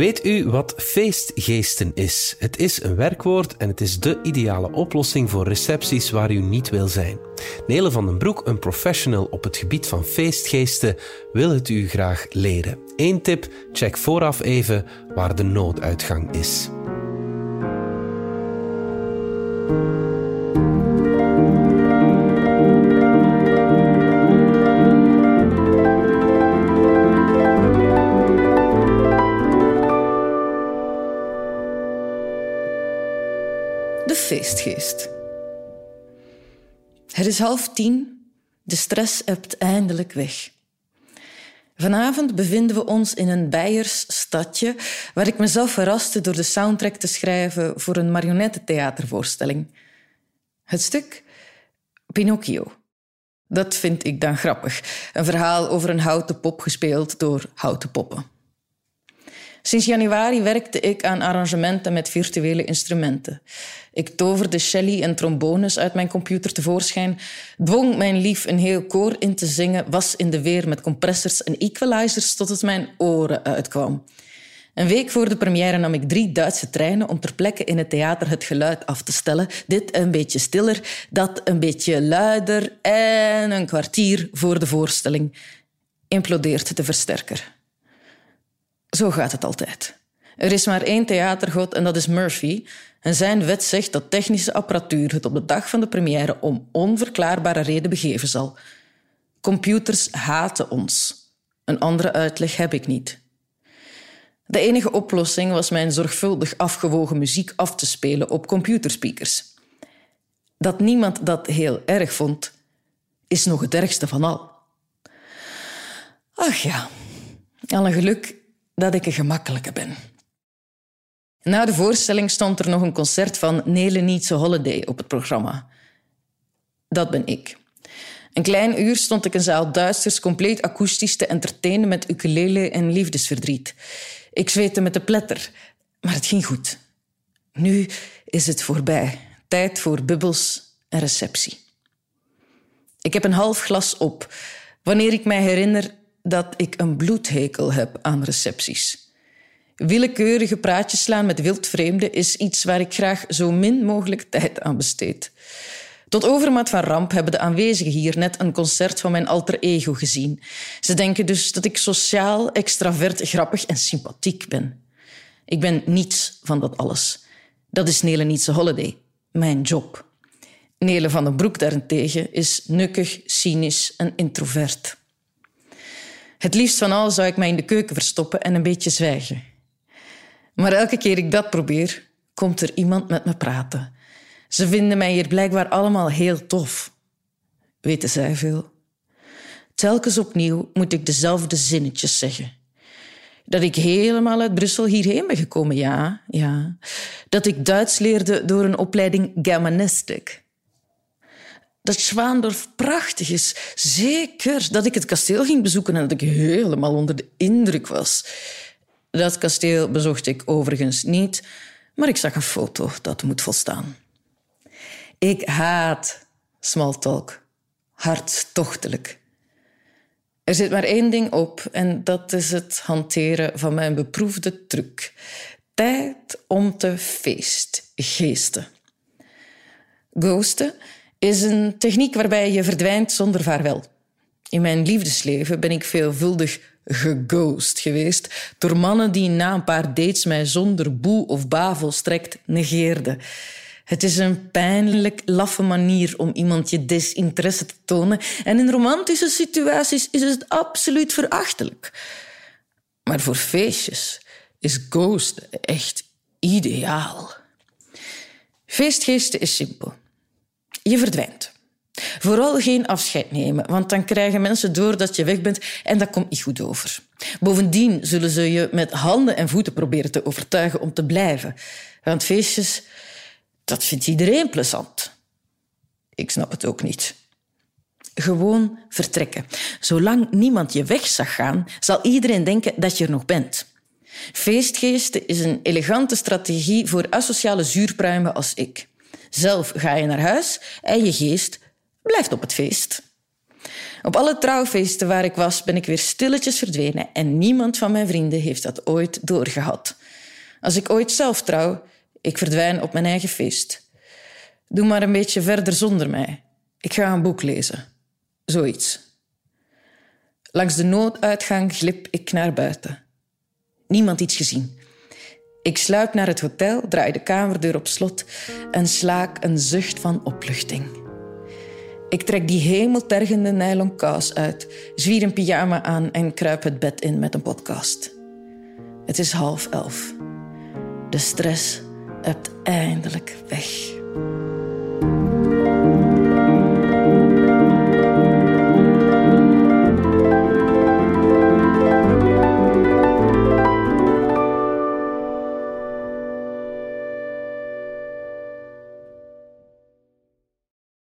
Weet u wat feestgeesten is? Het is een werkwoord en het is de ideale oplossing voor recepties waar u niet wil zijn. Nele van den Broek, een professional op het gebied van feestgeesten, wil het u graag leren. Eén tip: check vooraf even waar de nooduitgang is. Het is half tien, de stress hebt eindelijk weg. Vanavond bevinden we ons in een Beiers stadje waar ik mezelf verraste door de soundtrack te schrijven voor een marionettentheatervoorstelling. Het stuk Pinocchio. Dat vind ik dan grappig. Een verhaal over een houten pop gespeeld door houten poppen. Sinds januari werkte ik aan arrangementen met virtuele instrumenten. Ik toverde Shelley en trombones uit mijn computer tevoorschijn, dwong mijn lief een heel koor in te zingen, was in de weer met compressors en equalizers tot het mijn oren uitkwam. Een week voor de première nam ik drie Duitse treinen om ter plekke in het theater het geluid af te stellen. Dit een beetje stiller, dat een beetje luider en een kwartier voor de voorstelling implodeert de versterker. Zo gaat het altijd. Er is maar één theatergod en dat is Murphy. En zijn wet zegt dat technische apparatuur het op de dag van de première om onverklaarbare reden begeven zal. Computers haten ons. Een andere uitleg heb ik niet. De enige oplossing was mijn zorgvuldig afgewogen muziek af te spelen op computerspeakers. Dat niemand dat heel erg vond, is nog het ergste van al. Ach ja, alle geluk dat ik een gemakkelijke ben. Na de voorstelling stond er nog een concert van Nele Nietse Holiday op het programma. Dat ben ik. Een klein uur stond ik een zaal Duitsers compleet akoestisch te entertainen met ukulele en liefdesverdriet. Ik zweette met de pletter, maar het ging goed. Nu is het voorbij. Tijd voor bubbels en receptie. Ik heb een half glas op wanneer ik mij herinner dat ik een bloedhekel heb aan recepties. Willekeurige praatjes slaan met wildvreemden is iets waar ik graag zo min mogelijk tijd aan besteed. Tot overmaat van ramp hebben de aanwezigen hier net een concert van mijn alter ego gezien. Ze denken dus dat ik sociaal, extravert, grappig en sympathiek ben. Ik ben niets van dat alles. Dat is Nele Nietse Holiday, mijn job. Nele van den Broek daarentegen is nukkig, cynisch en introvert. Het liefst van al zou ik mij in de keuken verstoppen en een beetje zwijgen. Maar elke keer ik dat probeer, komt er iemand met me praten. Ze vinden mij hier blijkbaar allemaal heel tof. Weten zij veel? Telkens opnieuw moet ik dezelfde zinnetjes zeggen. Dat ik helemaal uit Brussel hierheen ben gekomen, ja, ja. Dat ik Duits leerde door een opleiding Germanistic dat Zwaandorf prachtig is. Zeker dat ik het kasteel ging bezoeken en dat ik helemaal onder de indruk was. Dat kasteel bezocht ik overigens niet, maar ik zag een foto dat moet volstaan. Ik haat smalltalk. Hartstochtelijk. Er zit maar één ding op en dat is het hanteren van mijn beproefde truc. Tijd om te feestgeesten. Ghosten is een techniek waarbij je verdwijnt zonder vaarwel. In mijn liefdesleven ben ik veelvuldig geghost geweest door mannen die na een paar dates mij zonder boe of ba volstrekt negeerden. Het is een pijnlijk laffe manier om iemand je desinteresse te tonen en in romantische situaties is het absoluut verachtelijk. Maar voor feestjes is ghost echt ideaal. Feestgeesten is simpel. Je verdwijnt. Vooral geen afscheid nemen, want dan krijgen mensen door dat je weg bent en dat komt niet goed over. Bovendien zullen ze je met handen en voeten proberen te overtuigen om te blijven. Want feestjes, dat vindt iedereen plezant. Ik snap het ook niet. Gewoon vertrekken. Zolang niemand je weg zag gaan, zal iedereen denken dat je er nog bent. Feestgeesten is een elegante strategie voor asociale zuurpruimen als ik. Zelf ga je naar huis en je geest blijft op het feest. Op alle trouwfeesten waar ik was, ben ik weer stilletjes verdwenen en niemand van mijn vrienden heeft dat ooit doorgehad. Als ik ooit zelf trouw, ik verdwijn op mijn eigen feest. Doe maar een beetje verder zonder mij. Ik ga een boek lezen. Zoiets. Langs de nooduitgang glip ik naar buiten. Niemand iets gezien. Ik sluip naar het hotel, draai de kamerdeur op slot en slaak een zucht van opluchting. Ik trek die hemeltergende nylon kous uit, zwier een pyjama aan en kruip het bed in met een podcast. Het is half elf. De stress hebt eindelijk weg.